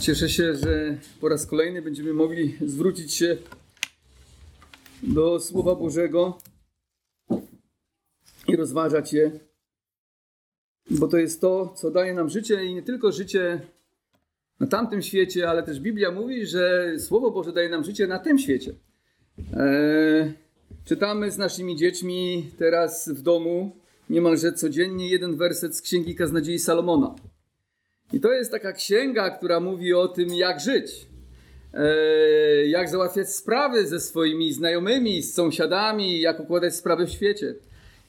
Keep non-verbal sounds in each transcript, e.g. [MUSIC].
Cieszę się, że po raz kolejny będziemy mogli zwrócić się do Słowa Bożego i rozważać je, bo to jest to, co daje nam życie i nie tylko życie na tamtym świecie, ale też Biblia mówi, że Słowo Boże daje nam życie na tym świecie. Eee, czytamy z naszymi dziećmi teraz w domu niemalże codziennie jeden werset z Księgi Kaznodziei Salomona. I to jest taka księga, która mówi o tym, jak żyć, e, jak załatwiać sprawy ze swoimi znajomymi, z sąsiadami, jak układać sprawy w świecie.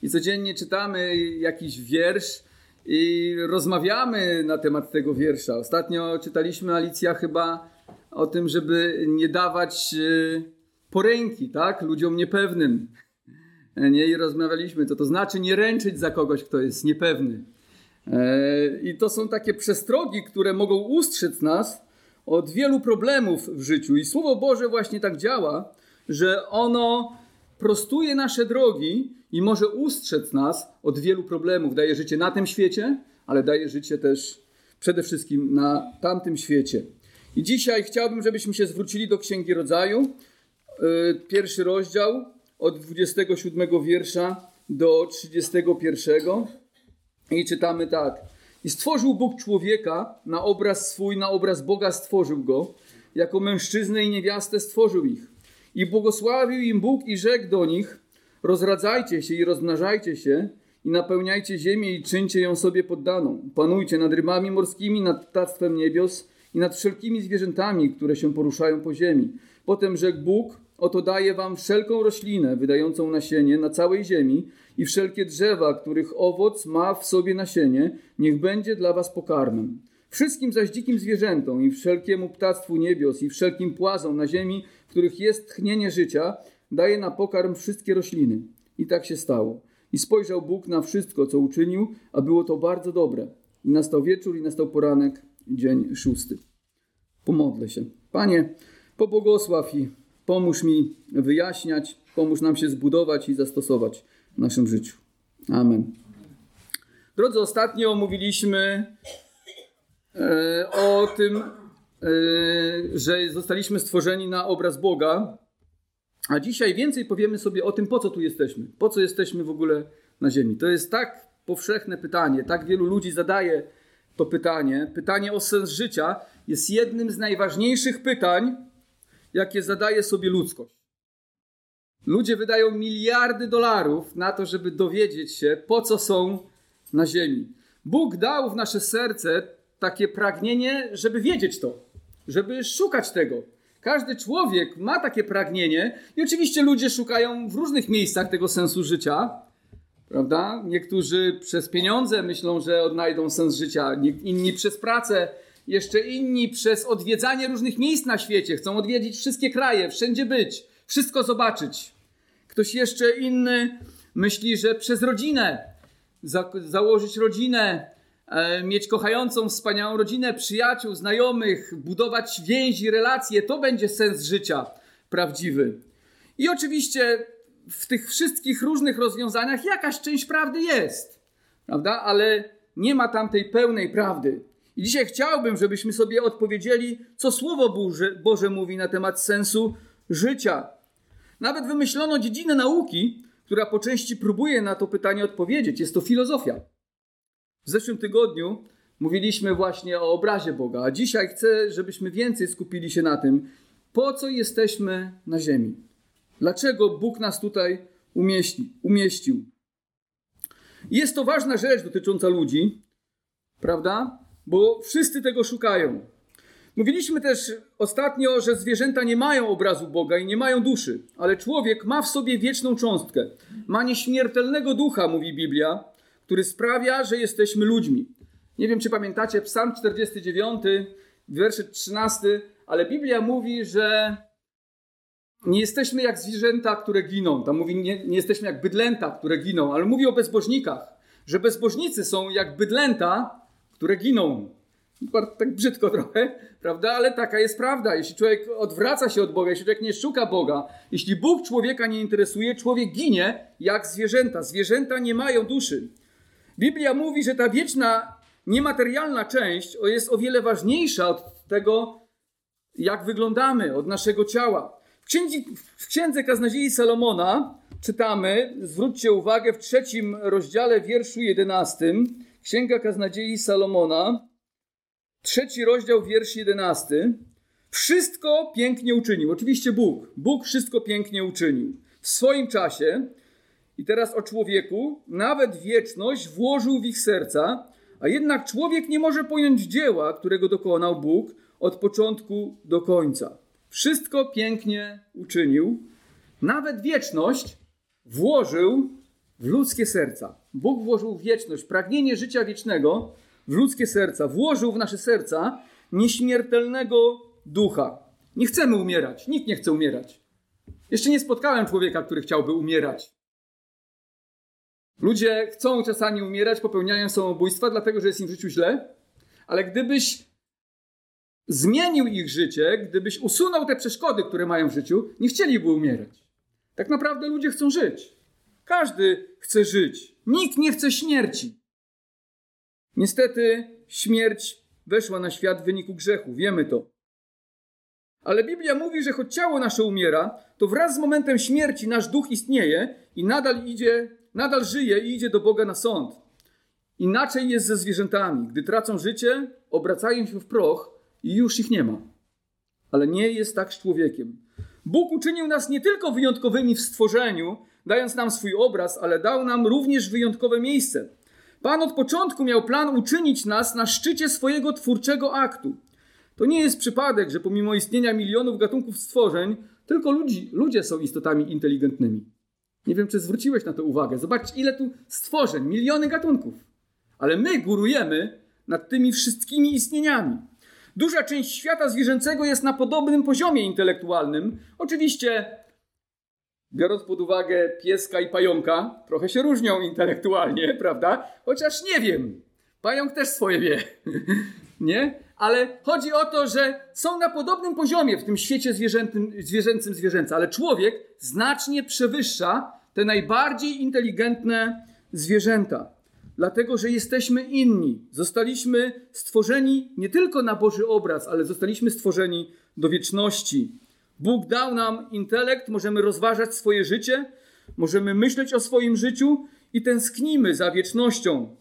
I codziennie czytamy jakiś wiersz i rozmawiamy na temat tego wiersza. Ostatnio czytaliśmy Alicja chyba o tym, żeby nie dawać e, poręki, tak, ludziom niepewnym. E, nie, i rozmawialiśmy, co to znaczy nie ręczyć za kogoś, kto jest niepewny. E, I to są takie przestrogi, które mogą ustrzec nas od wielu problemów w życiu. I Słowo Boże właśnie tak działa, że ono prostuje nasze drogi i może ustrzec nas od wielu problemów. Daje życie na tym świecie, ale daje życie też przede wszystkim na tamtym świecie. I dzisiaj chciałbym, żebyśmy się zwrócili do Księgi Rodzaju, e, pierwszy rozdział od 27 wiersza do 31. I czytamy tak. I stworzył Bóg człowieka na obraz swój, na obraz Boga stworzył go. Jako mężczyznę i niewiastę stworzył ich. I błogosławił im Bóg i rzekł do nich: Rozradzajcie się i rozmnażajcie się, i napełniajcie ziemię i czyńcie ją sobie poddaną. Panujcie nad rybami morskimi, nad ptactwem niebios i nad wszelkimi zwierzętami, które się poruszają po ziemi. Potem rzekł Bóg: Oto daję wam wszelką roślinę wydającą nasienie na całej ziemi i wszelkie drzewa, których owoc ma w sobie nasienie, niech będzie dla was pokarmem. Wszystkim zaś dzikim zwierzętom i wszelkiemu ptactwu niebios i wszelkim płazom na ziemi, których jest tchnienie życia, daje na pokarm wszystkie rośliny. I tak się stało. I spojrzał Bóg na wszystko, co uczynił, a było to bardzo dobre. I nastał wieczór i nastał poranek, dzień szósty. Pomodlę się. Panie, pobłogosław i pomóż mi wyjaśniać, pomóż nam się zbudować i zastosować w naszym życiu. Amen. Drodzy, ostatnio mówiliśmy e, o tym, e, że zostaliśmy stworzeni na obraz Boga, a dzisiaj więcej powiemy sobie o tym, po co tu jesteśmy, po co jesteśmy w ogóle na Ziemi. To jest tak powszechne pytanie, tak wielu ludzi zadaje to pytanie. Pytanie o sens życia jest jednym z najważniejszych pytań, jakie zadaje sobie ludzkość. Ludzie wydają miliardy dolarów na to, żeby dowiedzieć się, po co są na Ziemi. Bóg dał w nasze serce takie pragnienie, żeby wiedzieć to, żeby szukać tego. Każdy człowiek ma takie pragnienie i oczywiście ludzie szukają w różnych miejscach tego sensu życia, prawda? Niektórzy przez pieniądze myślą, że odnajdą sens życia, inni przez pracę, jeszcze inni przez odwiedzanie różnych miejsc na świecie. Chcą odwiedzić wszystkie kraje, wszędzie być, wszystko zobaczyć. Ktoś jeszcze inny myśli, że przez rodzinę, za, założyć rodzinę, e, mieć kochającą, wspaniałą rodzinę, przyjaciół, znajomych, budować więzi, relacje, to będzie sens życia prawdziwy. I oczywiście w tych wszystkich różnych rozwiązaniach jakaś część prawdy jest, prawda? Ale nie ma tam tej pełnej prawdy. I dzisiaj chciałbym, żebyśmy sobie odpowiedzieli, co Słowo Boże, Boże mówi na temat sensu życia. Nawet wymyślono dziedzinę nauki, która po części próbuje na to pytanie odpowiedzieć. Jest to filozofia. W zeszłym tygodniu mówiliśmy właśnie o obrazie Boga, a dzisiaj chcę, żebyśmy więcej skupili się na tym, po co jesteśmy na Ziemi. Dlaczego Bóg nas tutaj umieści, umieścił. Jest to ważna rzecz dotycząca ludzi, prawda? Bo wszyscy tego szukają. Mówiliśmy też ostatnio, że zwierzęta nie mają obrazu Boga i nie mają duszy, ale człowiek ma w sobie wieczną cząstkę. Ma nieśmiertelnego ducha, mówi Biblia, który sprawia, że jesteśmy ludźmi. Nie wiem, czy pamiętacie Psalm 49, werset 13, ale Biblia mówi, że nie jesteśmy jak zwierzęta, które giną. Tam mówi, nie, nie jesteśmy jak bydlęta, które giną, ale mówi o bezbożnikach, że bezbożnicy są jak bydlęta, które giną tak brzydko trochę, prawda? Ale taka jest prawda. Jeśli człowiek odwraca się od Boga, jeśli człowiek nie szuka Boga, jeśli Bóg człowieka nie interesuje, człowiek ginie jak zwierzęta. Zwierzęta nie mają duszy. Biblia mówi, że ta wieczna niematerialna część jest o wiele ważniejsza od tego, jak wyglądamy, od naszego ciała. W, księdze, w księdze Kaznodziei Salomona czytamy, zwróćcie uwagę, w trzecim rozdziale, wierszu jedenastym, Księga Kaznodziei Salomona, trzeci rozdział, wiersz jedenasty. Wszystko pięknie uczynił. Oczywiście Bóg. Bóg wszystko pięknie uczynił. W swoim czasie, i teraz o człowieku, nawet wieczność włożył w ich serca, a jednak człowiek nie może pojąć dzieła, którego dokonał Bóg od początku do końca. Wszystko pięknie uczynił, nawet wieczność włożył w ludzkie serca. Bóg włożył wieczność, pragnienie życia wiecznego w ludzkie serca, włożył w nasze serca nieśmiertelnego ducha. Nie chcemy umierać, nikt nie chce umierać. Jeszcze nie spotkałem człowieka, który chciałby umierać. Ludzie chcą czasami umierać, popełniają samobójstwa, dlatego że jest im w życiu źle, ale gdybyś zmienił ich życie, gdybyś usunął te przeszkody, które mają w życiu, nie chcieliby umierać. Tak naprawdę ludzie chcą żyć. Każdy chce żyć. Nikt nie chce śmierci. Niestety śmierć weszła na świat w wyniku grzechu, wiemy to. Ale Biblia mówi, że choć ciało nasze umiera, to wraz z momentem śmierci nasz duch istnieje i nadal idzie, nadal żyje i idzie do Boga na sąd. Inaczej jest ze zwierzętami. Gdy tracą życie, obracają się w proch i już ich nie ma. Ale nie jest tak z człowiekiem. Bóg uczynił nas nie tylko wyjątkowymi w stworzeniu, dając nam swój obraz, ale dał nam również wyjątkowe miejsce. Pan od początku miał plan uczynić nas na szczycie swojego twórczego aktu. To nie jest przypadek, że pomimo istnienia milionów gatunków stworzeń, tylko ludzi, ludzie są istotami inteligentnymi. Nie wiem, czy zwróciłeś na to uwagę. Zobaczcie, ile tu stworzeń, miliony gatunków. Ale my górujemy nad tymi wszystkimi istnieniami. Duża część świata zwierzęcego jest na podobnym poziomie intelektualnym. Oczywiście, biorąc pod uwagę pieska i pająka, trochę się różnią intelektualnie, [LAUGHS] prawda? Chociaż nie wiem. Pająk też swoje wie. [LAUGHS] nie? Ale chodzi o to, że są na podobnym poziomie w tym świecie zwierzęcym, zwierzęcym zwierzęca, ale człowiek znacznie przewyższa te najbardziej inteligentne zwierzęta dlatego że jesteśmy inni. Zostaliśmy stworzeni nie tylko na Boży obraz, ale zostaliśmy stworzeni do wieczności. Bóg dał nam intelekt, możemy rozważać swoje życie, możemy myśleć o swoim życiu i tęsknimy za wiecznością.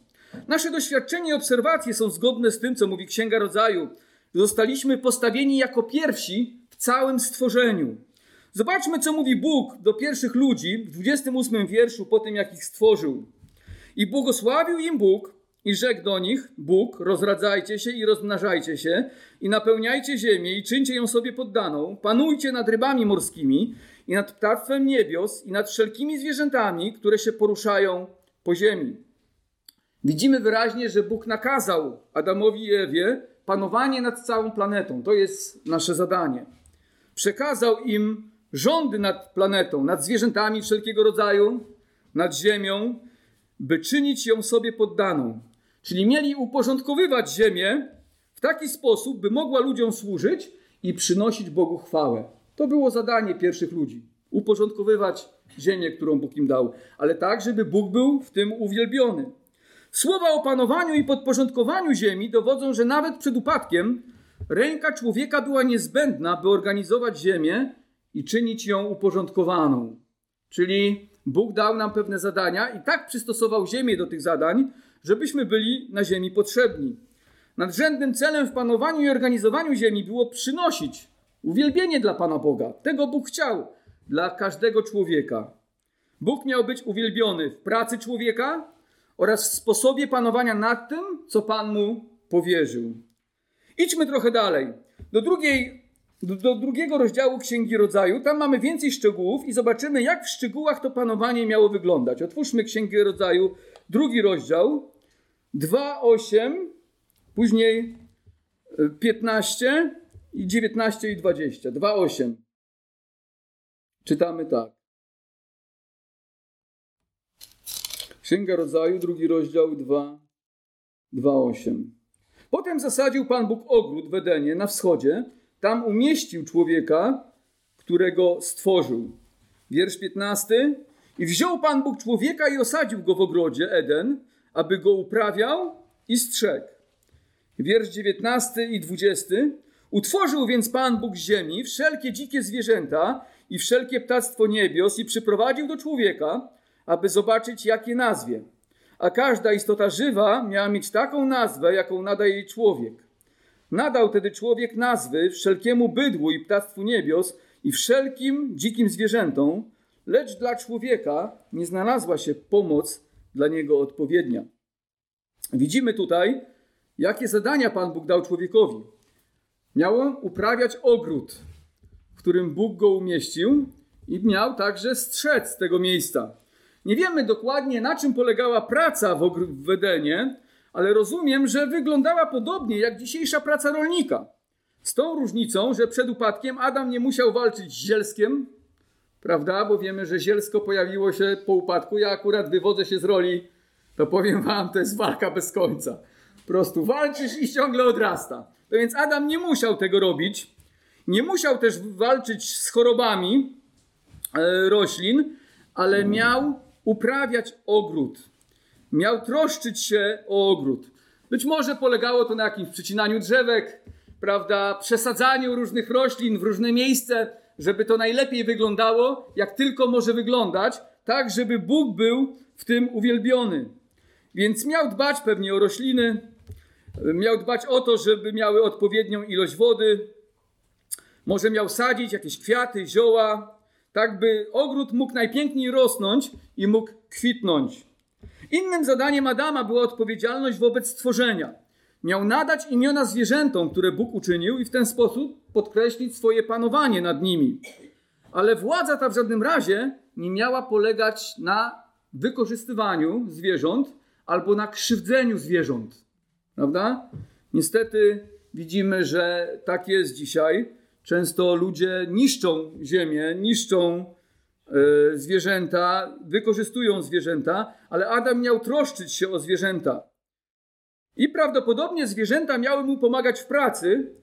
Nasze doświadczenia i obserwacje są zgodne z tym, co mówi Księga Rodzaju. Zostaliśmy postawieni jako pierwsi w całym stworzeniu. Zobaczmy, co mówi Bóg do pierwszych ludzi w 28 wierszu po tym, jak ich stworzył. I błogosławił im Bóg i rzekł do nich, Bóg, rozradzajcie się i rozmnażajcie się i napełniajcie ziemię i czyńcie ją sobie poddaną, panujcie nad rybami morskimi i nad ptactwem niebios i nad wszelkimi zwierzętami, które się poruszają po ziemi. Widzimy wyraźnie, że Bóg nakazał Adamowi i Ewie panowanie nad całą planetą. To jest nasze zadanie. Przekazał im rządy nad planetą, nad zwierzętami wszelkiego rodzaju, nad ziemią, by czynić ją sobie poddaną. Czyli mieli uporządkowywać ziemię w taki sposób, by mogła ludziom służyć i przynosić Bogu chwałę. To było zadanie pierwszych ludzi. Uporządkowywać ziemię, którą Bóg im dał, ale tak, żeby Bóg był w tym uwielbiony. Słowa o panowaniu i podporządkowaniu ziemi dowodzą, że nawet przed upadkiem ręka człowieka była niezbędna, by organizować ziemię i czynić ją uporządkowaną. Czyli Bóg dał nam pewne zadania i tak przystosował ziemię do tych zadań, żebyśmy byli na ziemi potrzebni. Nadrzędnym celem w panowaniu i organizowaniu ziemi było przynosić uwielbienie dla Pana Boga. Tego Bóg chciał dla każdego człowieka. Bóg miał być uwielbiony w pracy człowieka oraz w sposobie panowania nad tym, co Pan mu powierzył. Idźmy trochę dalej. Do drugiej do, drugiego rozdziału Księgi Rodzaju. Tam mamy więcej szczegółów i zobaczymy, jak w szczegółach to panowanie miało wyglądać. Otwórzmy Księgę Rodzaju, drugi rozdział, 2:8, później 15 e, i 19 i 20. 2:8. Czytamy tak. Księga Rodzaju, drugi rozdział, 2, 2:8. Potem zasadził Pan Bóg ogród w Edenie na wschodzie tam umieścił człowieka, którego stworzył. Wiersz 15. I wziął Pan Bóg człowieka i osadził go w ogrodzie Eden, aby go uprawiał i strzegł. Wiersz 19 i 20. Utworzył więc Pan Bóg ziemi wszelkie dzikie zwierzęta i wszelkie ptactwo niebios i przyprowadził do człowieka, aby zobaczyć, jakie nazwie. A każda istota żywa miała mieć taką nazwę, jaką nadaje jej człowiek. Nadał tedy człowiek nazwy wszelkiemu bydłu i ptactwu niebios i wszelkim dzikim zwierzętom, lecz dla człowieka nie znalazła się pomoc dla niego odpowiednia. Widzimy tutaj, jakie zadania Pan Bóg dał człowiekowi. Miał on uprawiać ogród, w którym Bóg go umieścił, i miał także strzec tego miejsca. Nie wiemy dokładnie, na czym polegała praca w, w Edenie, ale rozumiem, że wyglądała podobnie jak dzisiejsza praca rolnika. Z tą różnicą, że przed upadkiem Adam nie musiał walczyć z zielskiem, prawda? Bo wiemy, że zielsko pojawiło się po upadku. Ja akurat wywodzę się z roli, to powiem wam, to jest walka bez końca. Po prostu walczysz i ciągle odrasta. To więc Adam nie musiał tego robić. Nie musiał też walczyć z chorobami e, roślin, ale miał uprawiać ogród. Miał troszczyć się o ogród. Być może polegało to na jakimś przycinaniu drzewek, prawda, przesadzaniu różnych roślin w różne miejsce, żeby to najlepiej wyglądało, jak tylko może wyglądać, tak żeby Bóg był w tym uwielbiony. Więc miał dbać pewnie o rośliny, miał dbać o to, żeby miały odpowiednią ilość wody, może miał sadzić jakieś kwiaty, zioła, tak by ogród mógł najpiękniej rosnąć i mógł kwitnąć. Innym zadaniem Adama była odpowiedzialność wobec stworzenia. Miał nadać imiona zwierzętom, które Bóg uczynił, i w ten sposób podkreślić swoje panowanie nad nimi. Ale władza ta w żadnym razie nie miała polegać na wykorzystywaniu zwierząt albo na krzywdzeniu zwierząt. Prawda? Niestety widzimy, że tak jest dzisiaj. Często ludzie niszczą ziemię, niszczą zwierzęta, wykorzystują zwierzęta, ale Adam miał troszczyć się o zwierzęta. I prawdopodobnie zwierzęta miały mu pomagać w pracy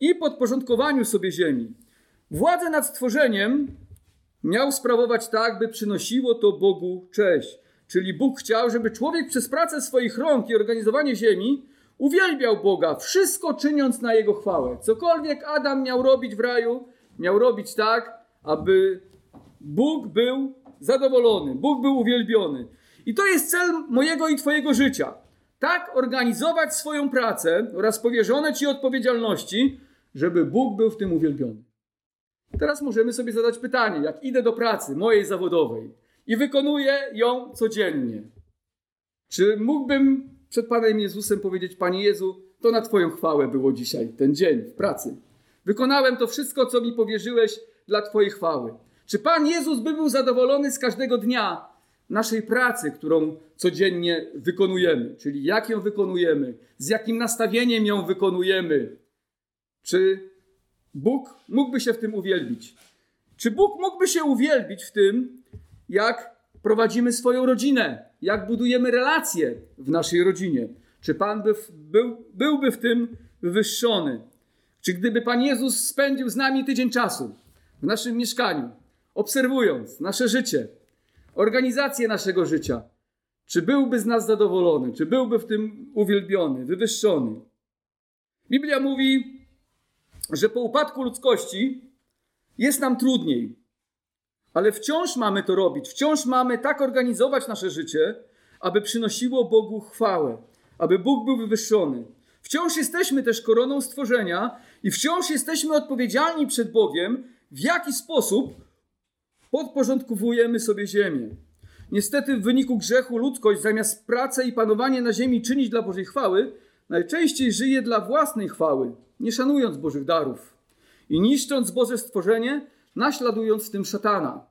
i podporządkowaniu sobie ziemi. Władzę nad stworzeniem miał sprawować tak, by przynosiło to Bogu cześć. Czyli Bóg chciał, żeby człowiek przez pracę swoich rąk i organizowanie ziemi uwielbiał Boga, wszystko czyniąc na Jego chwałę. Cokolwiek Adam miał robić w raju, miał robić tak, aby Bóg był zadowolony, Bóg był uwielbiony. I to jest cel mojego i Twojego życia. Tak organizować swoją pracę oraz powierzone Ci odpowiedzialności, żeby Bóg był w tym uwielbiony. Teraz możemy sobie zadać pytanie, jak idę do pracy mojej zawodowej i wykonuję ją codziennie. Czy mógłbym przed Panem Jezusem powiedzieć: Panie Jezu, to na Twoją chwałę było dzisiaj, ten dzień w pracy. Wykonałem to wszystko, co mi powierzyłeś dla Twojej chwały. Czy Pan Jezus by był zadowolony z każdego dnia naszej pracy, którą codziennie wykonujemy? Czyli jak ją wykonujemy, z jakim nastawieniem ją wykonujemy? Czy Bóg mógłby się w tym uwielbić? Czy Bóg mógłby się uwielbić w tym, jak prowadzimy swoją rodzinę, jak budujemy relacje w naszej rodzinie? Czy Pan by, był, byłby w tym wywyższony? Czy gdyby Pan Jezus spędził z nami tydzień czasu w naszym mieszkaniu, obserwując nasze życie, organizację naszego życia, czy byłby z nas zadowolony, czy byłby w tym uwielbiony, wywyższony? Biblia mówi, że po upadku ludzkości jest nam trudniej, ale wciąż mamy to robić, wciąż mamy tak organizować nasze życie, aby przynosiło Bogu chwałę, aby Bóg był wywyższony. Wciąż jesteśmy też koroną stworzenia i wciąż jesteśmy odpowiedzialni przed Bogiem, w jaki sposób podporządkowujemy sobie ziemię. Niestety w wyniku grzechu ludzkość zamiast pracę i panowanie na ziemi czynić dla Bożej chwały, najczęściej żyje dla własnej chwały, nie szanując Bożych darów i niszcząc Boże stworzenie, naśladując tym szatana.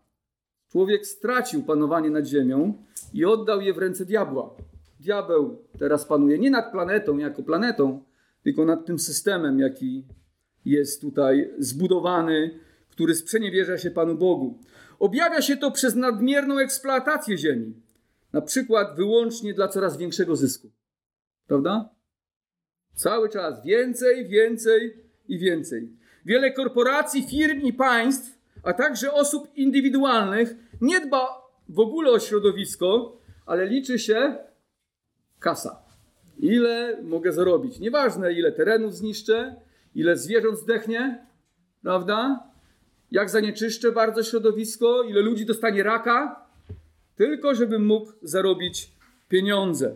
Człowiek stracił panowanie nad ziemią i oddał je w ręce diabła. Diabeł teraz panuje nie nad planetą jako planetą, tylko nad tym systemem, jaki jest tutaj zbudowany, który sprzeniewierza się Panu Bogu. Objawia się to przez nadmierną eksploatację ziemi, na przykład wyłącznie dla coraz większego zysku. Prawda? Cały czas więcej, więcej i więcej. Wiele korporacji, firm i państw, a także osób indywidualnych nie dba w ogóle o środowisko, ale liczy się kasa. Ile mogę zarobić? Nieważne, ile terenów zniszczę, ile zwierząt zdechnie, prawda? Jak zanieczyszczę bardzo środowisko, ile ludzi dostanie raka, tylko żebym mógł zarobić pieniądze.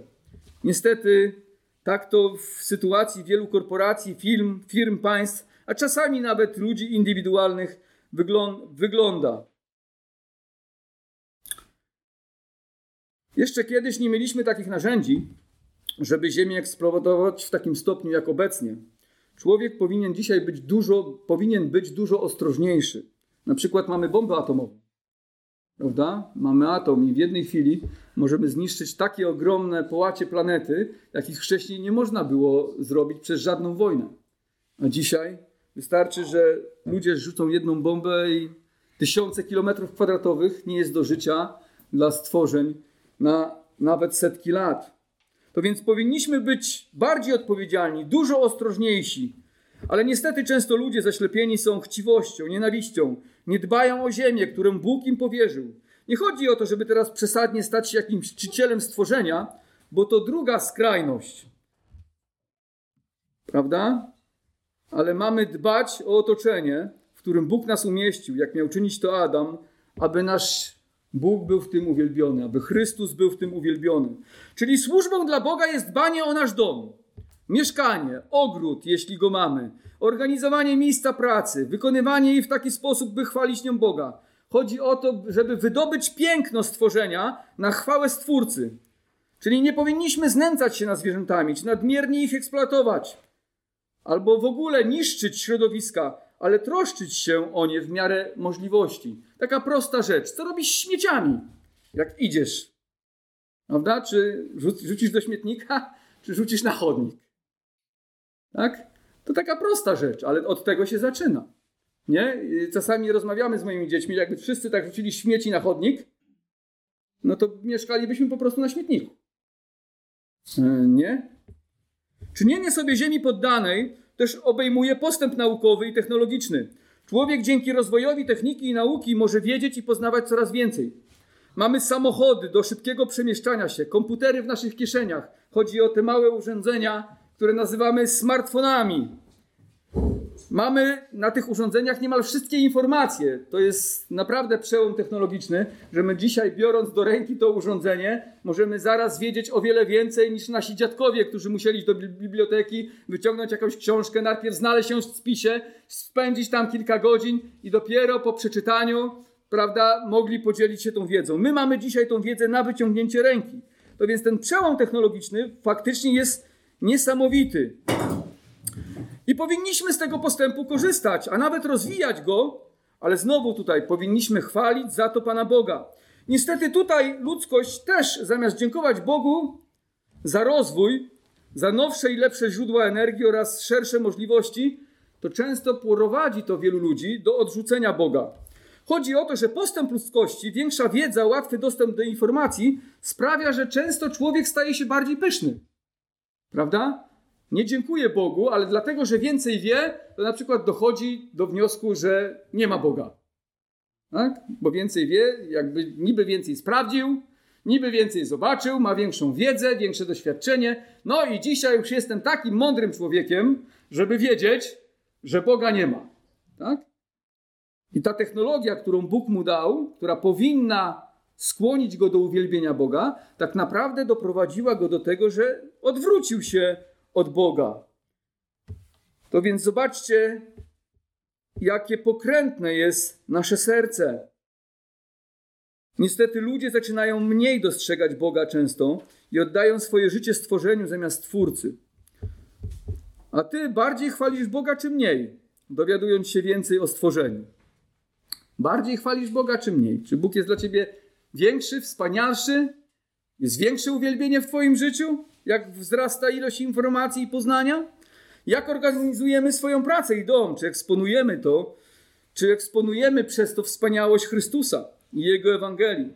Niestety, tak to w sytuacji wielu korporacji, firm, firm państw, a czasami nawet ludzi indywidualnych wygląda. Jeszcze kiedyś nie mieliśmy takich narzędzi, żeby Ziemię eksploatować w takim stopniu jak obecnie. Człowiek powinien dzisiaj być dużo, powinien być dużo ostrożniejszy. Na przykład mamy bombę atomową. Prawda? Mamy atom i w jednej chwili możemy zniszczyć takie ogromne połacie planety, jakich wcześniej nie można było zrobić przez żadną wojnę. A dzisiaj wystarczy, że ludzie rzucą jedną bombę i tysiące kilometrów kwadratowych nie jest do życia dla stworzeń na nawet setki lat. To więc powinniśmy być bardziej odpowiedzialni, dużo ostrożniejsi. Ale niestety często ludzie zaślepieni są chciwością, nienawiścią, nie dbają o ziemię, którą Bóg im powierzył. Nie chodzi o to, żeby teraz przesadnie stać się jakimś czcicielem stworzenia, bo to druga skrajność. Prawda? Ale mamy dbać o otoczenie, w którym Bóg nas umieścił, jak miał czynić to Adam, aby nasz Bóg był w tym uwielbiony, aby Chrystus był w tym uwielbiony. Czyli służbą dla Boga jest dbanie o nasz dom, mieszkanie, ogród, jeśli go mamy, organizowanie miejsca pracy, wykonywanie jej w taki sposób, by chwalić nią Boga. Chodzi o to, żeby wydobyć piękno stworzenia na chwałę Stwórcy. Czyli nie powinniśmy znęcać się nad zwierzętami, czy nadmiernie ich eksploatować, albo w ogóle niszczyć środowiska, ale troszczyć się o nie w miarę możliwości. Taka prosta rzecz. Co robisz śmieciami, jak idziesz? Prawda? Czy rzucisz do śmietnika, czy rzucisz na chodnik? Tak? To taka prosta rzecz, ale od tego się zaczyna. Nie? Czasami rozmawiamy z moimi dziećmi, jakby wszyscy tak rzucili śmieci na chodnik, no to mieszkalibyśmy po prostu na śmietniku. E, nie? Czynienie sobie ziemi poddanej też obejmuje postęp naukowy i technologiczny. Człowiek dzięki rozwojowi techniki i nauki może wiedzieć i poznawać coraz więcej. Mamy samochody do szybkiego przemieszczania się, komputery w naszych kieszeniach. Chodzi o te małe urządzenia, które nazywamy smartfonami. Mamy na tych urządzeniach niemal wszystkie informacje. To jest naprawdę przełom technologiczny, że my dzisiaj, biorąc do ręki to urządzenie, możemy zaraz wiedzieć o wiele więcej niż nasi dziadkowie, którzy musieli iść do biblioteki, wyciągnąć jakąś książkę, najpierw znaleźć ją w spisie, spędzić tam kilka godzin i dopiero po przeczytaniu, prawda, mogli podzielić się tą wiedzą. My mamy dzisiaj tą wiedzę na wyciągnięcie ręki. To więc ten przełom technologiczny faktycznie jest niesamowity. I powinniśmy z tego postępu korzystać, a nawet rozwijać go, ale znowu tutaj powinniśmy chwalić za to Pana Boga. Niestety tutaj ludzkość też zamiast dziękować Bogu za rozwój, za nowsze i lepsze źródła energii oraz szersze możliwości, to często prowadzi to wielu ludzi do odrzucenia Boga. Chodzi o to, że postęp ludzkości, większa wiedza, łatwy dostęp do informacji sprawia, że często człowiek staje się bardziej pyszny. Prawda? Nie dziękuję Bogu, ale dlatego, że więcej wie, to na przykład dochodzi do wniosku, że nie ma Boga. Tak? Bo więcej wie, jakby niby więcej sprawdził, niby więcej zobaczył, ma większą wiedzę, większe doświadczenie. No i dzisiaj już jestem takim mądrym człowiekiem, żeby wiedzieć, że Boga nie ma. Tak? I ta technologia, którą Bóg mu dał, która powinna skłonić go do uwielbienia Boga, tak naprawdę doprowadziła go do tego, że odwrócił się od Boga. To więc zobaczcie, jakie pokrętne jest nasze serce. Niestety ludzie zaczynają mniej dostrzegać Boga często i oddają swoje życie stworzeniu zamiast Twórcy. A ty bardziej chwalisz Boga czy mniej, dowiadując się więcej o stworzeniu? Bardziej chwalisz Boga czy mniej? Czy Bóg jest dla ciebie większy, wspanialszy? Jest większe uwielbienie w twoim życiu? Jak wzrasta ilość informacji i poznania? Jak organizujemy swoją pracę i dom? Czy eksponujemy to? Czy eksponujemy przez to wspaniałość Chrystusa i Jego Ewangelii?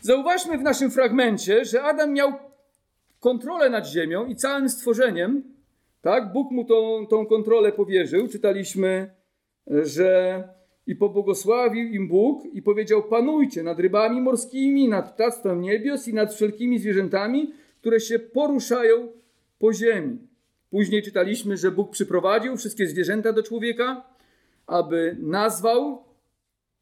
Zauważmy w naszym fragmencie, że Adam miał kontrolę nad ziemią i całym stworzeniem. Tak? Bóg mu tą, tą kontrolę powierzył. Czytaliśmy, że i pobłogosławił im Bóg i powiedział: Panujcie nad rybami morskimi, nad ptactwem niebios i nad wszelkimi zwierzętami, które się poruszają po ziemi. Później czytaliśmy, że Bóg przyprowadził wszystkie zwierzęta do człowieka, aby nazwał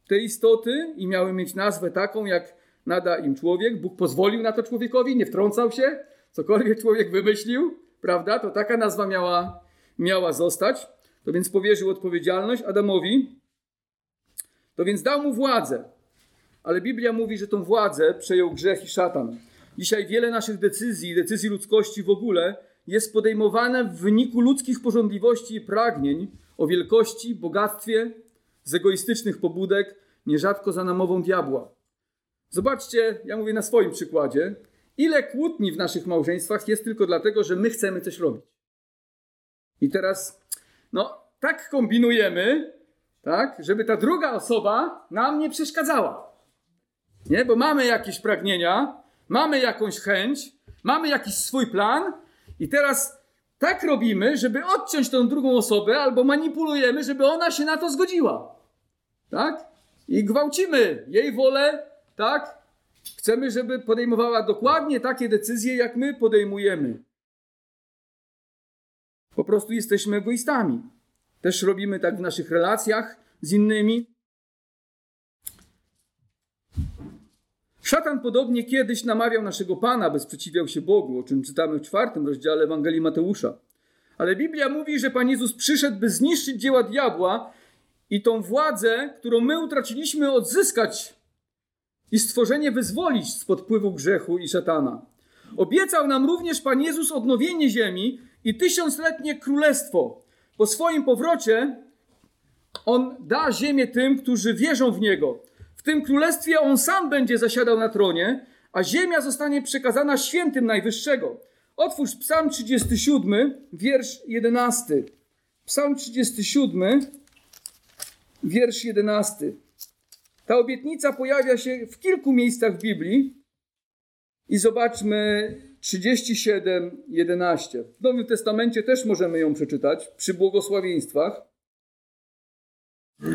te istoty i miały mieć nazwę taką, jak nada im człowiek. Bóg pozwolił na to człowiekowi, nie wtrącał się, cokolwiek człowiek wymyślił, prawda? To taka nazwa miała, miała zostać. To więc powierzył odpowiedzialność Adamowi. To więc dał mu władzę. Ale Biblia mówi, że tą władzę przejął grzech i szatan. Dzisiaj wiele naszych decyzji, decyzji ludzkości w ogóle, jest podejmowane w wyniku ludzkich porządliwości i pragnień o wielkości, bogactwie, z egoistycznych pobudek, nierzadko za namową diabła. Zobaczcie, ja mówię na swoim przykładzie, ile kłótni w naszych małżeństwach jest tylko dlatego, że my chcemy coś robić. I teraz, no, tak kombinujemy, tak, żeby ta druga osoba nam nie przeszkadzała. Nie, bo mamy jakieś pragnienia, mamy jakąś chęć, mamy jakiś swój plan i teraz tak robimy, żeby odciąć tą drugą osobę, albo manipulujemy, żeby ona się na to zgodziła. Tak? I gwałcimy jej wolę, tak? Chcemy, żeby podejmowała dokładnie takie decyzje, jak my podejmujemy. Po prostu jesteśmy egoistami. Też robimy tak w naszych relacjach z innymi. Szatan podobnie kiedyś namawiał naszego Pana, by sprzeciwiał się Bogu, o czym czytamy w czwartym rozdziale Ewangelii Mateusza. Ale Biblia mówi, że Pan Jezus przyszedł, by zniszczyć dzieła diabła i tą władzę, którą my utraciliśmy, odzyskać i stworzenie wyzwolić spod wpływu grzechu i szatana. Obiecał nam również Pan Jezus odnowienie ziemi i tysiącletnie królestwo. Po swoim powrocie On da ziemię tym, którzy wierzą w Niego. W tym królestwie On sam będzie zasiadał na tronie, a ziemia zostanie przekazana świętym Najwyższego. Otwórz Psalm 37, wiersz 11. Psalm 37, wiersz 11. Ta obietnica pojawia się w kilku miejscach w Biblii. I zobaczmy 37, 11. W Nowym Testamencie też możemy ją przeczytać przy błogosławieństwach.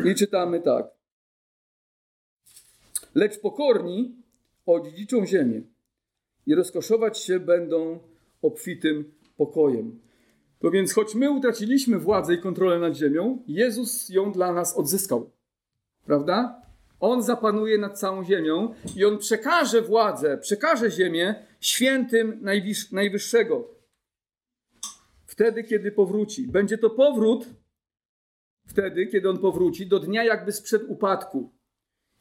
I czytamy tak. Lecz pokorni odziedziczą ziemię i rozkoszować się będą obfitym pokojem. To więc, choć my utraciliśmy władzę i kontrolę nad ziemią, Jezus ją dla nas odzyskał. Prawda? On zapanuje nad całą ziemią i on przekaże władzę, przekaże ziemię świętym Najwyższego. Wtedy, kiedy powróci. Będzie to powrót wtedy, kiedy on powróci, do dnia jakby sprzed upadku.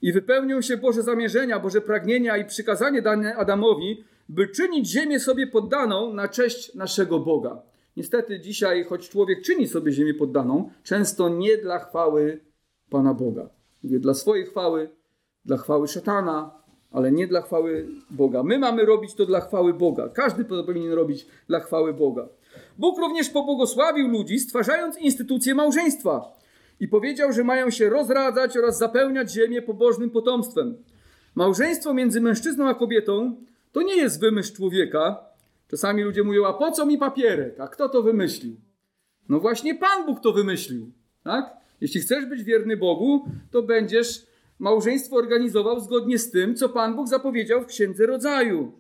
I wypełnią się Boże zamierzenia, Boże pragnienia i przykazanie dane Adamowi, by czynić ziemię sobie poddaną na cześć naszego Boga. Niestety dzisiaj, choć człowiek czyni sobie ziemię poddaną, często nie dla chwały Pana Boga. Mówię dla swojej chwały, dla chwały szatana, ale nie dla chwały Boga. My mamy robić to dla chwały Boga. Każdy powinien robić dla chwały Boga. Bóg również pobłogosławił ludzi, stwarzając instytucję małżeństwa i powiedział, że mają się rozradzać oraz zapełniać ziemię pobożnym potomstwem. Małżeństwo między mężczyzną a kobietą to nie jest wymysł człowieka. Czasami ludzie mówią, a po co mi papierek? A kto to wymyślił? No właśnie Pan Bóg to wymyślił. Tak? Jeśli chcesz być wierny Bogu, to będziesz małżeństwo organizował zgodnie z tym, co Pan Bóg zapowiedział w Księdze Rodzaju.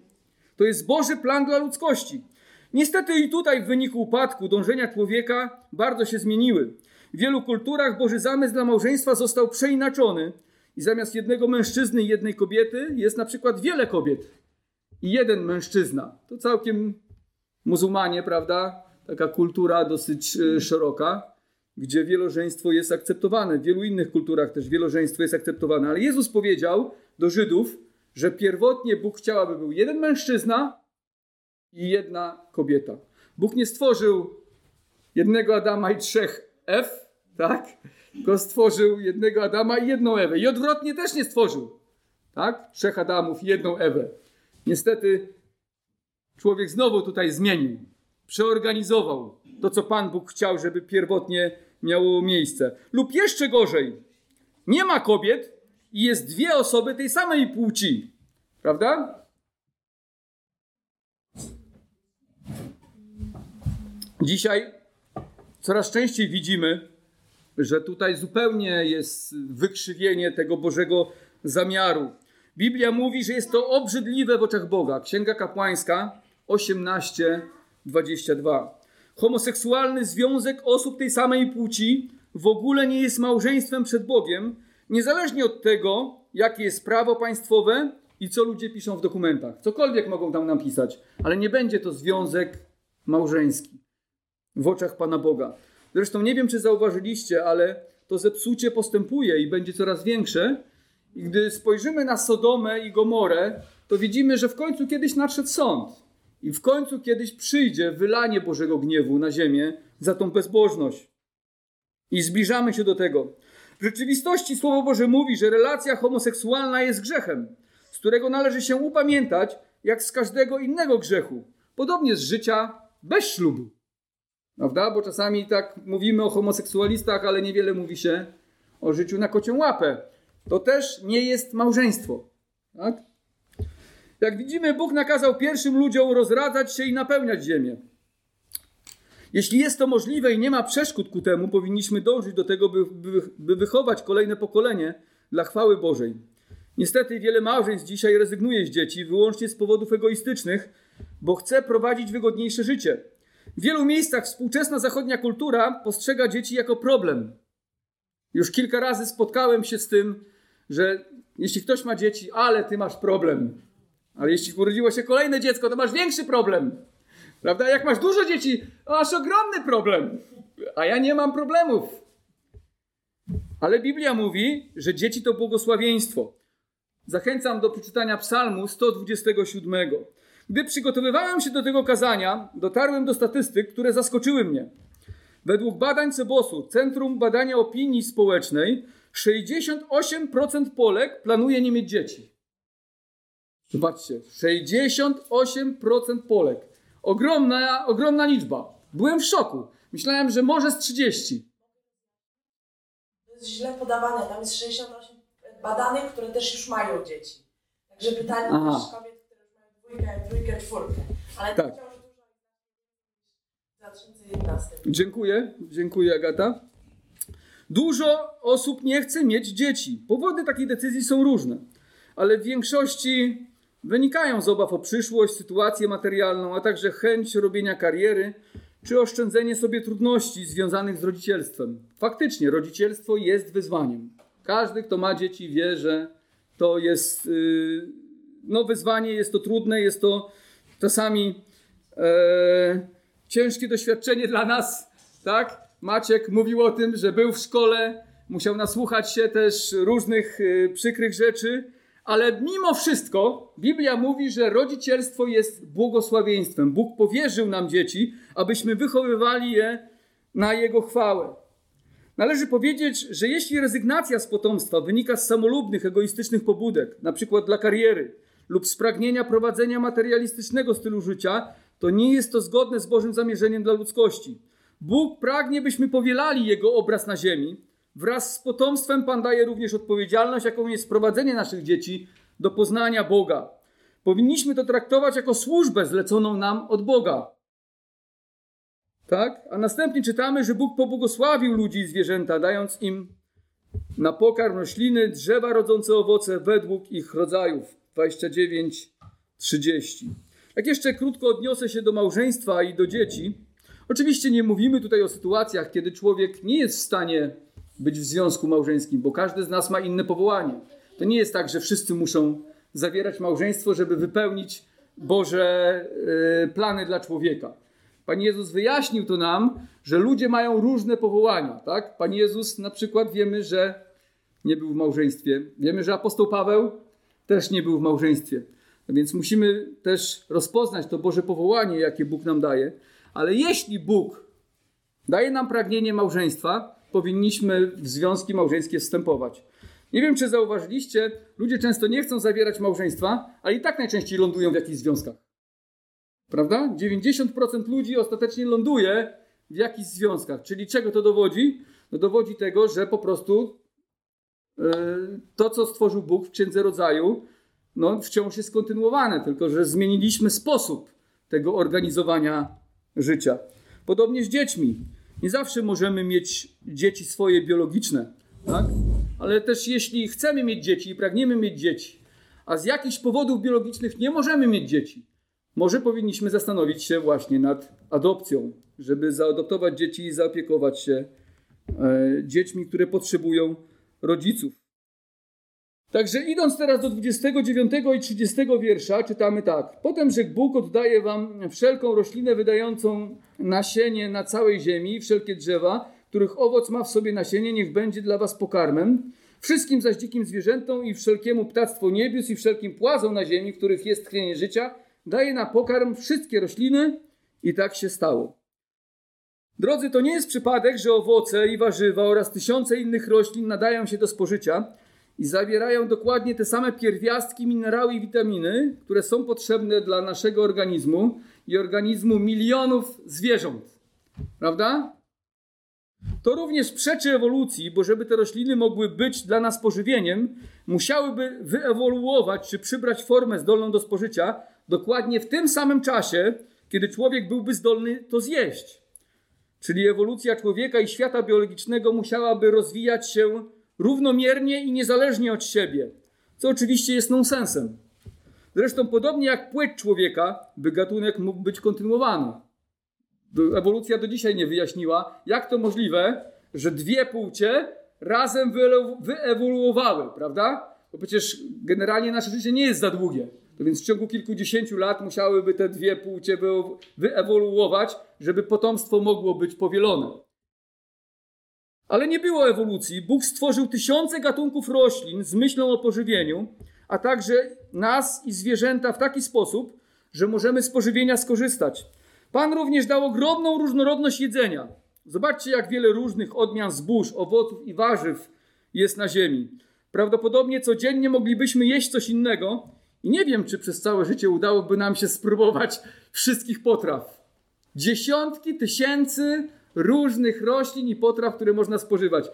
To jest Boży plan dla ludzkości. Niestety i tutaj w wyniku upadku dążenia człowieka bardzo się zmieniły. W wielu kulturach Boży zamysł dla małżeństwa został przeinaczony i zamiast jednego mężczyzny i jednej kobiety jest na przykład wiele kobiet i jeden mężczyzna. To całkiem muzułmanie, prawda? Taka kultura dosyć e, szeroka gdzie wielożeństwo jest akceptowane. W wielu innych kulturach też wielożeństwo jest akceptowane. Ale Jezus powiedział do Żydów, że pierwotnie Bóg chciał, aby był jeden mężczyzna i jedna kobieta. Bóg nie stworzył jednego Adama i trzech Ew, tak? Tylko stworzył jednego Adama i jedną Ewę. I odwrotnie też nie stworzył, tak? Trzech Adamów i jedną Ewę. Niestety człowiek znowu tutaj zmienił, przeorganizował to, co Pan Bóg chciał, żeby pierwotnie miało miejsce. Lub jeszcze gorzej, nie ma kobiet i jest dwie osoby tej samej płci. Prawda? Dzisiaj coraz częściej widzimy, że tutaj zupełnie jest wykrzywienie tego Bożego zamiaru. Biblia mówi, że jest to obrzydliwe w oczach Boga. Księga kapłańska, 18, 22. Homoseksualny związek osób tej samej płci w ogóle nie jest małżeństwem przed Bogiem, niezależnie od tego, jakie jest prawo państwowe i co ludzie piszą w dokumentach. Cokolwiek mogą tam napisać, ale nie będzie to związek małżeński w oczach Pana Boga. Zresztą nie wiem, czy zauważyliście, ale to zepsucie postępuje i będzie coraz większe. I gdy spojrzymy na Sodomę i Gomorę, to widzimy, że w końcu kiedyś nadszedł sąd. I w końcu kiedyś przyjdzie wylanie Bożego gniewu na ziemię za tą bezbożność. I zbliżamy się do tego. W rzeczywistości Słowo Boże mówi, że relacja homoseksualna jest grzechem, z którego należy się upamiętać, jak z każdego innego grzechu. Podobnie z życia bez ślubu. Prawda? Bo czasami tak mówimy o homoseksualistach, ale niewiele mówi się o życiu na kocią łapę. To też nie jest małżeństwo. Tak? Jak widzimy, Bóg nakazał pierwszym ludziom rozradzać się i napełniać ziemię. Jeśli jest to możliwe i nie ma przeszkód ku temu, powinniśmy dążyć do tego, by, by, by wychować kolejne pokolenie dla chwały Bożej. Niestety wiele małżeństw dzisiaj rezygnuje z dzieci wyłącznie z powodów egoistycznych, bo chce prowadzić wygodniejsze życie. W wielu miejscach współczesna zachodnia kultura postrzega dzieci jako problem. Już kilka razy spotkałem się z tym, że jeśli ktoś ma dzieci, ale ty masz problem. Ale jeśli urodziło się kolejne dziecko, to masz większy problem. Prawda? Jak masz dużo dzieci, masz ogromny problem. A ja nie mam problemów. Ale Biblia mówi, że dzieci to błogosławieństwo. Zachęcam do przeczytania Psalmu 127. Gdy przygotowywałem się do tego kazania, dotarłem do statystyk, które zaskoczyły mnie. Według badań Cebosu, Centrum Badania Opinii Społecznej, 68% Polek planuje nie mieć dzieci. Zobaczcie, 68% Polek. Ogromna, ogromna liczba. Byłem w szoku. Myślałem, że może z 30. To jest źle podawane. Tam jest 68 badanych, które też już mają dzieci. Także pytanie Aha. też kobiet, trójkę, czwórkę. Ale Tak. wciąż dużo w 2011. Dziękuję, dziękuję Agata. Dużo osób nie chce mieć dzieci. Powody takiej decyzji są różne, ale w większości wynikają z obaw o przyszłość, sytuację materialną, a także chęć robienia kariery czy oszczędzenie sobie trudności związanych z rodzicielstwem. Faktycznie, rodzicielstwo jest wyzwaniem. Każdy, kto ma dzieci, wie, że to jest yy, no, wyzwanie, jest to trudne, jest to czasami e, ciężkie doświadczenie dla nas, tak? Maciek mówił o tym, że był w szkole, musiał nasłuchać się też różnych e, przykrych rzeczy, ale mimo wszystko Biblia mówi, że rodzicielstwo jest błogosławieństwem. Bóg powierzył nam dzieci, abyśmy wychowywali je na Jego chwałę. Należy powiedzieć, że jeśli rezygnacja z potomstwa wynika z samolubnych, egoistycznych pobudek, na przykład dla kariery lub z pragnienia prowadzenia materialistycznego stylu życia, to nie jest to zgodne z Bożym zamierzeniem dla ludzkości. Bóg pragnie, byśmy powielali Jego obraz na ziemi. Wraz z potomstwem Pan daje również odpowiedzialność, jaką jest prowadzenie naszych dzieci do poznania Boga. Powinniśmy to traktować jako służbę zleconą nam od Boga. Tak? A następnie czytamy, że Bóg pobłogosławił ludzi i zwierzęta, dając im na pokarm rośliny, drzewa rodzące owoce według ich rodzajów. 29, 30. Jak jeszcze krótko odniosę się do małżeństwa i do dzieci. Oczywiście nie mówimy tutaj o sytuacjach, kiedy człowiek nie jest w stanie być w związku małżeńskim, bo każdy z nas ma inne powołanie. To nie jest tak, że wszyscy muszą zawierać małżeństwo, żeby wypełnić Boże y, plany dla człowieka. Pan Jezus wyjaśnił to nam, że ludzie mają różne powołania. Tak? Pan Jezus na przykład wiemy, że nie był w małżeństwie. Wiemy, że apostoł Paweł też nie był w małżeństwie. No więc musimy też rozpoznać to Boże powołanie, jakie Bóg nam daje. Ale jeśli Bóg daje nam pragnienie małżeństwa, powinniśmy w związki małżeńskie wstępować. Nie wiem, czy zauważyliście, ludzie często nie chcą zawierać małżeństwa, ale i tak najczęściej lądują w jakichś związkach. Prawda? 90% ludzi ostatecznie ląduje w jakichś związkach. Czyli czego to dowodzi? No dowodzi tego, że po prostu to, co stworzył Bóg w Księdze Rodzaju, no wciąż jest kontynuowane, tylko że zmieniliśmy sposób tego organizowania życia. Podobnie z dziećmi. Nie zawsze możemy mieć dzieci swoje biologiczne, tak? ale też jeśli chcemy mieć dzieci i pragniemy mieć dzieci, a z jakichś powodów biologicznych nie możemy mieć dzieci, może powinniśmy zastanowić się właśnie nad adopcją, żeby zaadoptować dzieci i zaopiekować się e, dziećmi, które potrzebują rodziców. Także idąc teraz do 29 i 30 wiersza, czytamy tak. Potem rzekł Bóg oddaje wam wszelką roślinę wydającą nasienie na całej ziemi, wszelkie drzewa, których owoc ma w sobie nasienie, niech będzie dla was pokarmem. Wszystkim zaś dzikim zwierzętom i wszelkiemu ptactwu niebios i wszelkim płazom na ziemi, których jest tchnienie życia, daje na pokarm wszystkie rośliny i tak się stało. Drodzy, to nie jest przypadek, że owoce i warzywa oraz tysiące innych roślin nadają się do spożycia i zawierają dokładnie te same pierwiastki, minerały i witaminy, które są potrzebne dla naszego organizmu i organizmu milionów zwierząt. Prawda? To również przeczy ewolucji, bo żeby te rośliny mogły być dla nas pożywieniem, musiałyby wyewoluować czy przybrać formę zdolną do spożycia dokładnie w tym samym czasie, kiedy człowiek byłby zdolny to zjeść. Czyli ewolucja człowieka i świata biologicznego musiałaby rozwijać się równomiernie i niezależnie od siebie, co oczywiście jest nonsensem. Zresztą podobnie jak płeć człowieka, by gatunek mógł być kontynuowany. Ewolucja do dzisiaj nie wyjaśniła, jak to możliwe, że dwie płcie razem wyewoluowały, prawda? Bo przecież generalnie nasze życie nie jest za długie. Więc w ciągu kilkudziesięciu lat musiałyby te dwie płcie wyewoluować, żeby potomstwo mogło być powielone. Ale nie było ewolucji. Bóg stworzył tysiące gatunków roślin z myślą o pożywieniu, a także nas i zwierzęta w taki sposób, że możemy z pożywienia skorzystać. Pan również dał ogromną różnorodność jedzenia. Zobaczcie, jak wiele różnych odmian zbóż, owoców i warzyw jest na ziemi. Prawdopodobnie codziennie moglibyśmy jeść coś innego i nie wiem, czy przez całe życie udałoby nam się spróbować wszystkich potraw. Dziesiątki tysięcy różnych roślin i potraw, które można spożywać.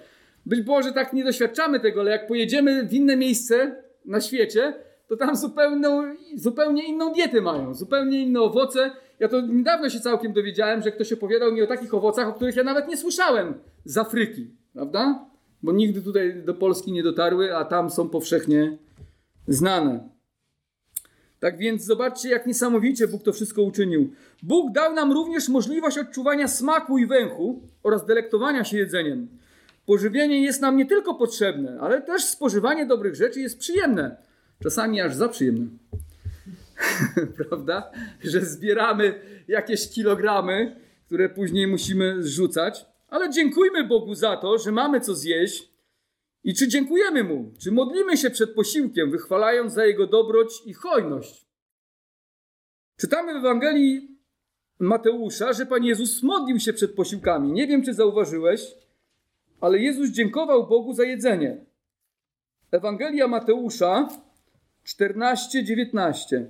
Być może tak nie doświadczamy tego, ale jak pojedziemy w inne miejsce na świecie, to tam zupełną, zupełnie inną dietę mają, zupełnie inne owoce. Ja to niedawno się całkiem dowiedziałem, że ktoś opowiadał mi o takich owocach, o których ja nawet nie słyszałem z Afryki, prawda? Bo nigdy tutaj do Polski nie dotarły, a tam są powszechnie znane. Tak więc zobaczcie, jak niesamowicie Bóg to wszystko uczynił. Bóg dał nam również możliwość odczuwania smaku i węchu oraz delektowania się jedzeniem. Pożywienie jest nam nie tylko potrzebne, ale też spożywanie dobrych rzeczy jest przyjemne. Czasami aż za przyjemne. [LAUGHS] Prawda? Że zbieramy jakieś kilogramy, które później musimy zrzucać. Ale dziękujmy Bogu za to, że mamy co zjeść i czy dziękujemy Mu? Czy modlimy się przed posiłkiem, wychwalając za Jego dobroć i hojność? Czytamy w Ewangelii Mateusza, że Pan Jezus modlił się przed posiłkami. Nie wiem, czy zauważyłeś, ale Jezus dziękował Bogu za jedzenie. Ewangelia Mateusza 14-19.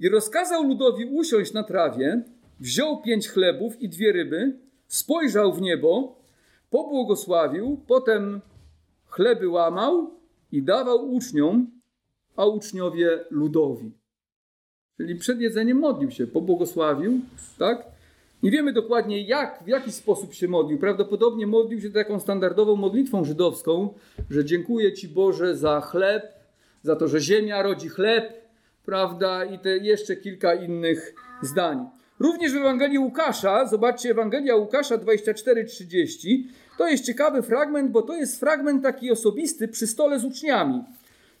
I rozkazał ludowi usiąść na trawie, wziął pięć chlebów i dwie ryby, spojrzał w niebo, pobłogosławił, potem chleby łamał i dawał uczniom, a uczniowie ludowi. Czyli przed jedzeniem modlił się, pobłogosławił, tak? Nie wiemy dokładnie jak, w jaki sposób się modlił. Prawdopodobnie modlił się taką standardową modlitwą żydowską, że dziękuję Ci Boże za chleb, za to, że ziemia rodzi chleb, prawda? I te jeszcze kilka innych zdań. Również w Ewangelii Łukasza, zobaczcie Ewangelia Łukasza 24:30, to jest ciekawy fragment, bo to jest fragment taki osobisty przy stole z uczniami.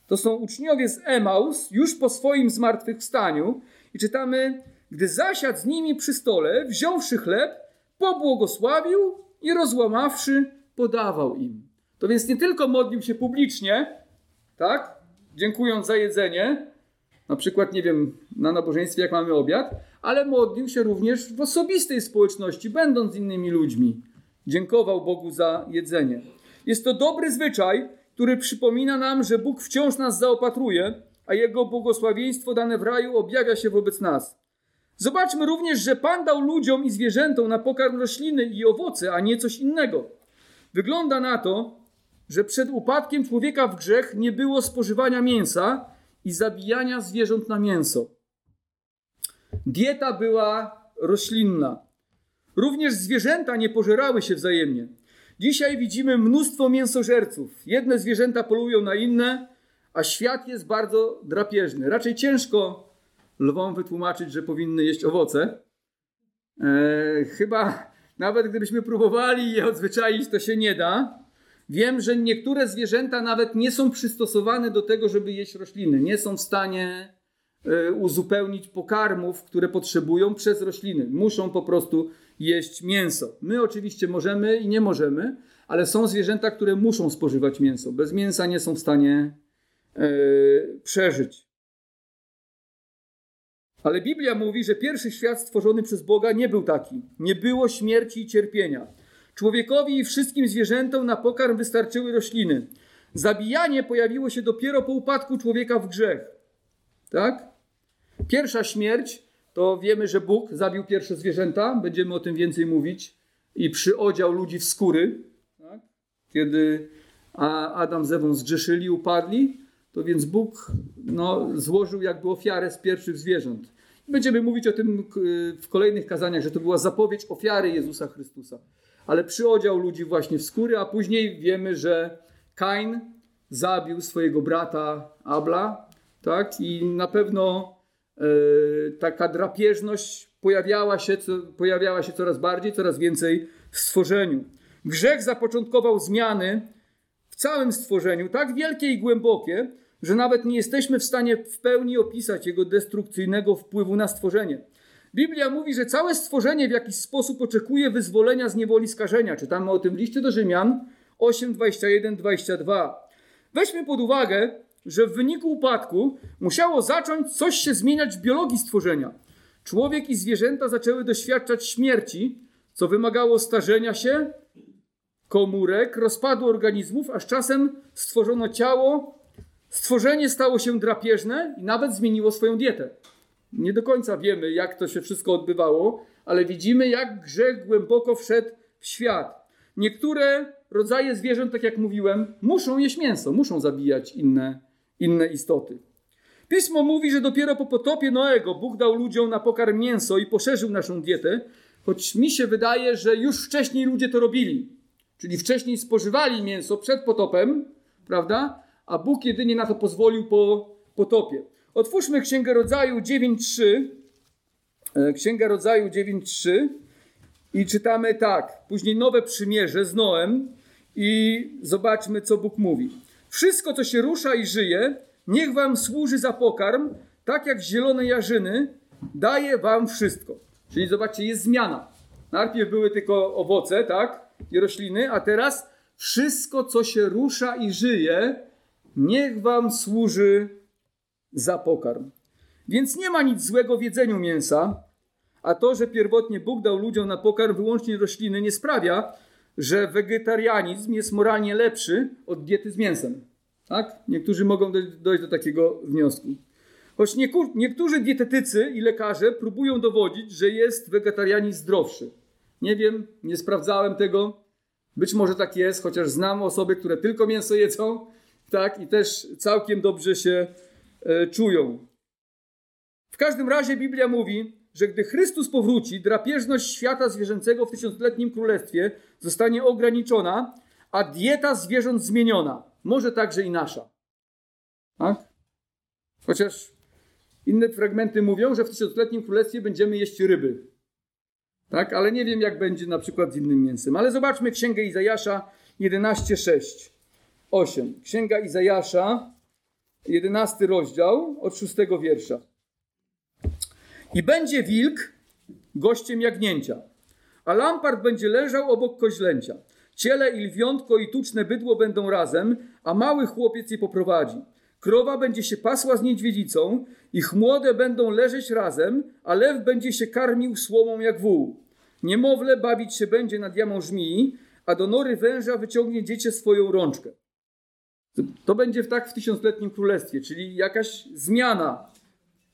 To są uczniowie z Emaus, już po swoim zmartwychwstaniu. I czytamy, gdy zasiadł z nimi przy stole, wziąwszy chleb, pobłogosławił i rozłamawszy, podawał im. To więc nie tylko modlił się publicznie, tak, dziękując za jedzenie, na przykład, nie wiem, na nabożeństwie, jak mamy obiad, ale modlił się również w osobistej społeczności, będąc z innymi ludźmi. Dziękował Bogu za jedzenie. Jest to dobry zwyczaj, który przypomina nam, że Bóg wciąż nas zaopatruje, a Jego błogosławieństwo dane w raju objawia się wobec nas. Zobaczmy również, że Pan dał ludziom i zwierzętom na pokarm rośliny i owoce, a nie coś innego. Wygląda na to, że przed upadkiem człowieka w grzech nie było spożywania mięsa i zabijania zwierząt na mięso. Dieta była roślinna. Również zwierzęta nie pożerały się wzajemnie. Dzisiaj widzimy mnóstwo mięsożerców. Jedne zwierzęta polują na inne, a świat jest bardzo drapieżny. Raczej ciężko lwom wytłumaczyć, że powinny jeść owoce. E, chyba nawet gdybyśmy próbowali je odzwyczaić, to się nie da. Wiem, że niektóre zwierzęta nawet nie są przystosowane do tego, żeby jeść rośliny. Nie są w stanie uzupełnić pokarmów, które potrzebują przez rośliny. Muszą po prostu jeść mięso. My oczywiście możemy i nie możemy, ale są zwierzęta, które muszą spożywać mięso. Bez mięsa nie są w stanie e, przeżyć. Ale Biblia mówi, że pierwszy świat stworzony przez Boga nie był taki. Nie było śmierci i cierpienia. Człowiekowi i wszystkim zwierzętom na pokarm wystarczyły rośliny. Zabijanie pojawiło się dopiero po upadku człowieka w grzech. Tak? Pierwsza śmierć to wiemy, że Bóg zabił pierwsze zwierzęta. Będziemy o tym więcej mówić. I przyodział ludzi w skóry. Tak? Kiedy Adam z Ewą zgrzeszyli, upadli, to więc Bóg no, złożył jakby ofiarę z pierwszych zwierząt. Będziemy mówić o tym w kolejnych kazaniach, że to była zapowiedź ofiary Jezusa Chrystusa. Ale przyodział ludzi właśnie w skóry, a później wiemy, że Kain zabił swojego brata Abla, tak? I na pewno taka drapieżność pojawiała się, pojawiała się coraz bardziej, coraz więcej w stworzeniu. Grzech zapoczątkował zmiany w całym stworzeniu, tak wielkie i głębokie, że nawet nie jesteśmy w stanie w pełni opisać jego destrukcyjnego wpływu na stworzenie. Biblia mówi, że całe stworzenie w jakiś sposób oczekuje wyzwolenia z niewoli skażenia. Czytamy o tym w liście do Rzymian 8, 21, 22. Weźmy pod uwagę, że w wyniku upadku musiało zacząć coś się zmieniać w biologii stworzenia. Człowiek i zwierzęta zaczęły doświadczać śmierci, co wymagało starzenia się komórek, rozpadu organizmów, aż czasem stworzono ciało, Stworzenie stało się drapieżne i nawet zmieniło swoją dietę. Nie do końca wiemy, jak to się wszystko odbywało, ale widzimy, jak grzech głęboko wszedł w świat. Niektóre rodzaje zwierząt, tak jak mówiłem, muszą jeść mięso, muszą zabijać inne, inne istoty. Pismo mówi, że dopiero po potopie Noego Bóg dał ludziom na pokarm mięso i poszerzył naszą dietę, choć mi się wydaje, że już wcześniej ludzie to robili. Czyli wcześniej spożywali mięso przed potopem, prawda? a Bóg jedynie na to pozwolił po potopie. Otwórzmy Księgę Rodzaju 9.3. E, Księga Rodzaju 9.3 i czytamy tak. Później nowe przymierze z Noem i zobaczmy, co Bóg mówi. Wszystko, co się rusza i żyje, niech wam służy za pokarm, tak jak zielone jarzyny, daje wam wszystko. Czyli zobaczcie, jest zmiana. Najpierw były tylko owoce, tak, i rośliny, a teraz wszystko, co się rusza i żyje, niech wam służy za pokarm. Więc nie ma nic złego w jedzeniu mięsa, a to, że pierwotnie Bóg dał ludziom na pokarm wyłącznie rośliny, nie sprawia, że wegetarianizm jest moralnie lepszy od diety z mięsem. Tak? Niektórzy mogą dojść do takiego wniosku. Choć niektórzy dietetycy i lekarze próbują dowodzić, że jest wegetarianizm zdrowszy. Nie wiem, nie sprawdzałem tego. Być może tak jest, chociaż znam osoby, które tylko mięso jedzą tak, i też całkiem dobrze się e, czują. W każdym razie Biblia mówi, że gdy Chrystus powróci, drapieżność świata zwierzęcego w tysiącletnim królestwie zostanie ograniczona, a dieta zwierząt zmieniona. Może także i nasza. Tak? Chociaż inne fragmenty mówią, że w tysiącletnim królestwie będziemy jeść ryby. Tak? Ale nie wiem, jak będzie na przykład z innym mięsem. Ale zobaczmy Księgę Izajasza 11:6. 8. Księga Izajasza, 11 rozdział, od 6 wiersza. I będzie wilk gościem jagnięcia, a lampart będzie leżał obok koźlęcia. Ciele i lwiątko i tuczne bydło będą razem, a mały chłopiec je poprowadzi. Krowa będzie się pasła z niedźwiedzicą, ich młode będą leżeć razem, a lew będzie się karmił słomą jak wół. Niemowlę bawić się będzie nad jamą żmii, a do nory węża wyciągnie dziecię swoją rączkę. To będzie tak w tysiącletnim królestwie, czyli jakaś zmiana,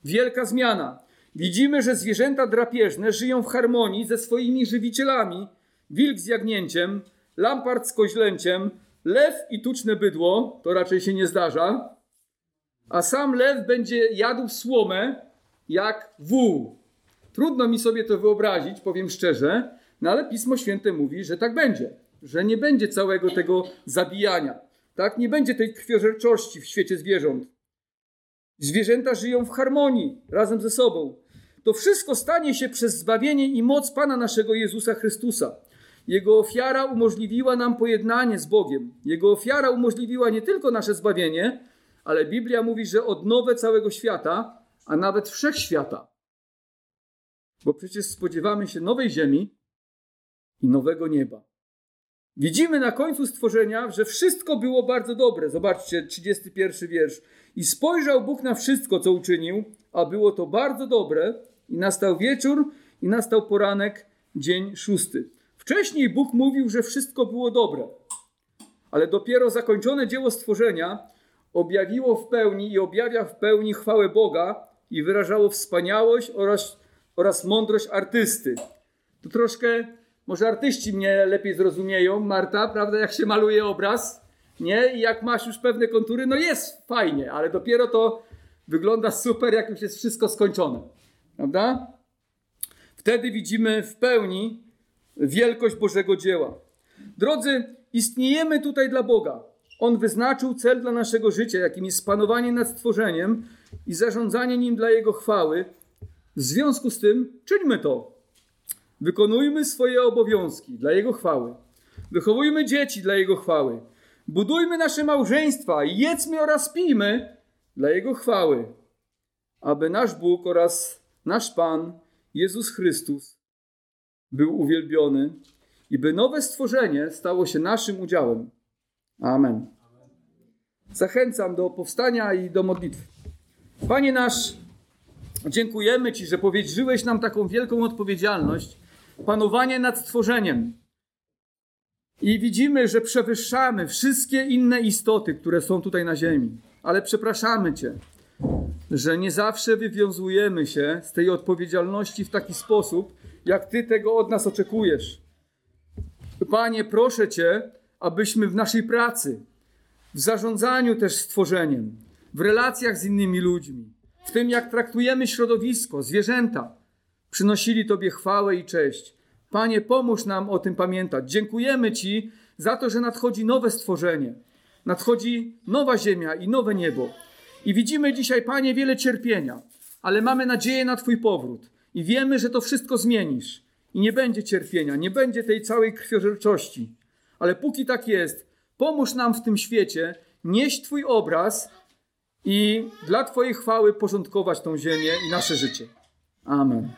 wielka zmiana. Widzimy, że zwierzęta drapieżne żyją w harmonii ze swoimi żywicielami. Wilk z jagnięciem, lampart z koźlęciem, lew i tuczne bydło, to raczej się nie zdarza, a sam lew będzie jadł słomę jak wół. Trudno mi sobie to wyobrazić, powiem szczerze, no ale Pismo Święte mówi, że tak będzie, że nie będzie całego tego zabijania. Tak? Nie będzie tej krwiożerczości w świecie zwierząt. Zwierzęta żyją w harmonii razem ze sobą. To wszystko stanie się przez zbawienie i moc Pana naszego Jezusa Chrystusa. Jego ofiara umożliwiła nam pojednanie z Bogiem. Jego ofiara umożliwiła nie tylko nasze zbawienie, ale Biblia mówi, że odnowę całego świata, a nawet wszechświata. Bo przecież spodziewamy się nowej ziemi i nowego nieba. Widzimy na końcu stworzenia, że wszystko było bardzo dobre. Zobaczcie, 31 wiersz. I spojrzał Bóg na wszystko, co uczynił, a było to bardzo dobre. I nastał wieczór, i nastał poranek, dzień szósty. Wcześniej Bóg mówił, że wszystko było dobre, ale dopiero zakończone dzieło stworzenia objawiło w pełni i objawia w pełni chwałę Boga i wyrażało wspaniałość oraz, oraz mądrość artysty. Tu troszkę, może artyści mnie lepiej zrozumieją, Marta, prawda, jak się maluje obraz, nie? I jak masz już pewne kontury, no jest fajnie, ale dopiero to wygląda super, jak już jest wszystko skończone, prawda? Wtedy widzimy w pełni wielkość Bożego dzieła. Drodzy, istniejemy tutaj dla Boga. On wyznaczył cel dla naszego życia, jakim jest panowanie nad stworzeniem i zarządzanie nim dla Jego chwały. W związku z tym czyńmy to. Wykonujmy swoje obowiązki dla Jego chwały. Wychowujmy dzieci dla Jego chwały. Budujmy nasze małżeństwa jedzmy oraz pijmy dla Jego chwały, aby nasz Bóg oraz nasz Pan, Jezus Chrystus, był uwielbiony i by nowe stworzenie stało się naszym udziałem. Amen. Zachęcam do powstania i do modlitwy. Panie nasz, dziękujemy Ci, że powierzyłeś nam taką wielką odpowiedzialność panowanie nad stworzeniem. I widzimy, że przewyższamy wszystkie inne istoty, które są tutaj na ziemi. Ale przepraszamy Cię, że nie zawsze wywiązujemy się z tej odpowiedzialności w taki sposób, jak Ty tego od nas oczekujesz. Panie, proszę Cię, abyśmy w naszej pracy, w zarządzaniu też stworzeniem, w relacjach z innymi ludźmi, w tym jak traktujemy środowisko, zwierzęta, przynosili Tobie chwałę i cześć. Panie, pomóż nam o tym pamiętać. Dziękujemy Ci za to, że nadchodzi nowe stworzenie, nadchodzi nowa ziemia i nowe niebo. I widzimy dzisiaj, Panie, wiele cierpienia, ale mamy nadzieję na Twój powrót i wiemy, że to wszystko zmienisz. I nie będzie cierpienia, nie będzie tej całej krwiożerczości. Ale póki tak jest, pomóż nam w tym świecie nieść Twój obraz i dla Twojej chwały porządkować tą ziemię i nasze życie. Amen.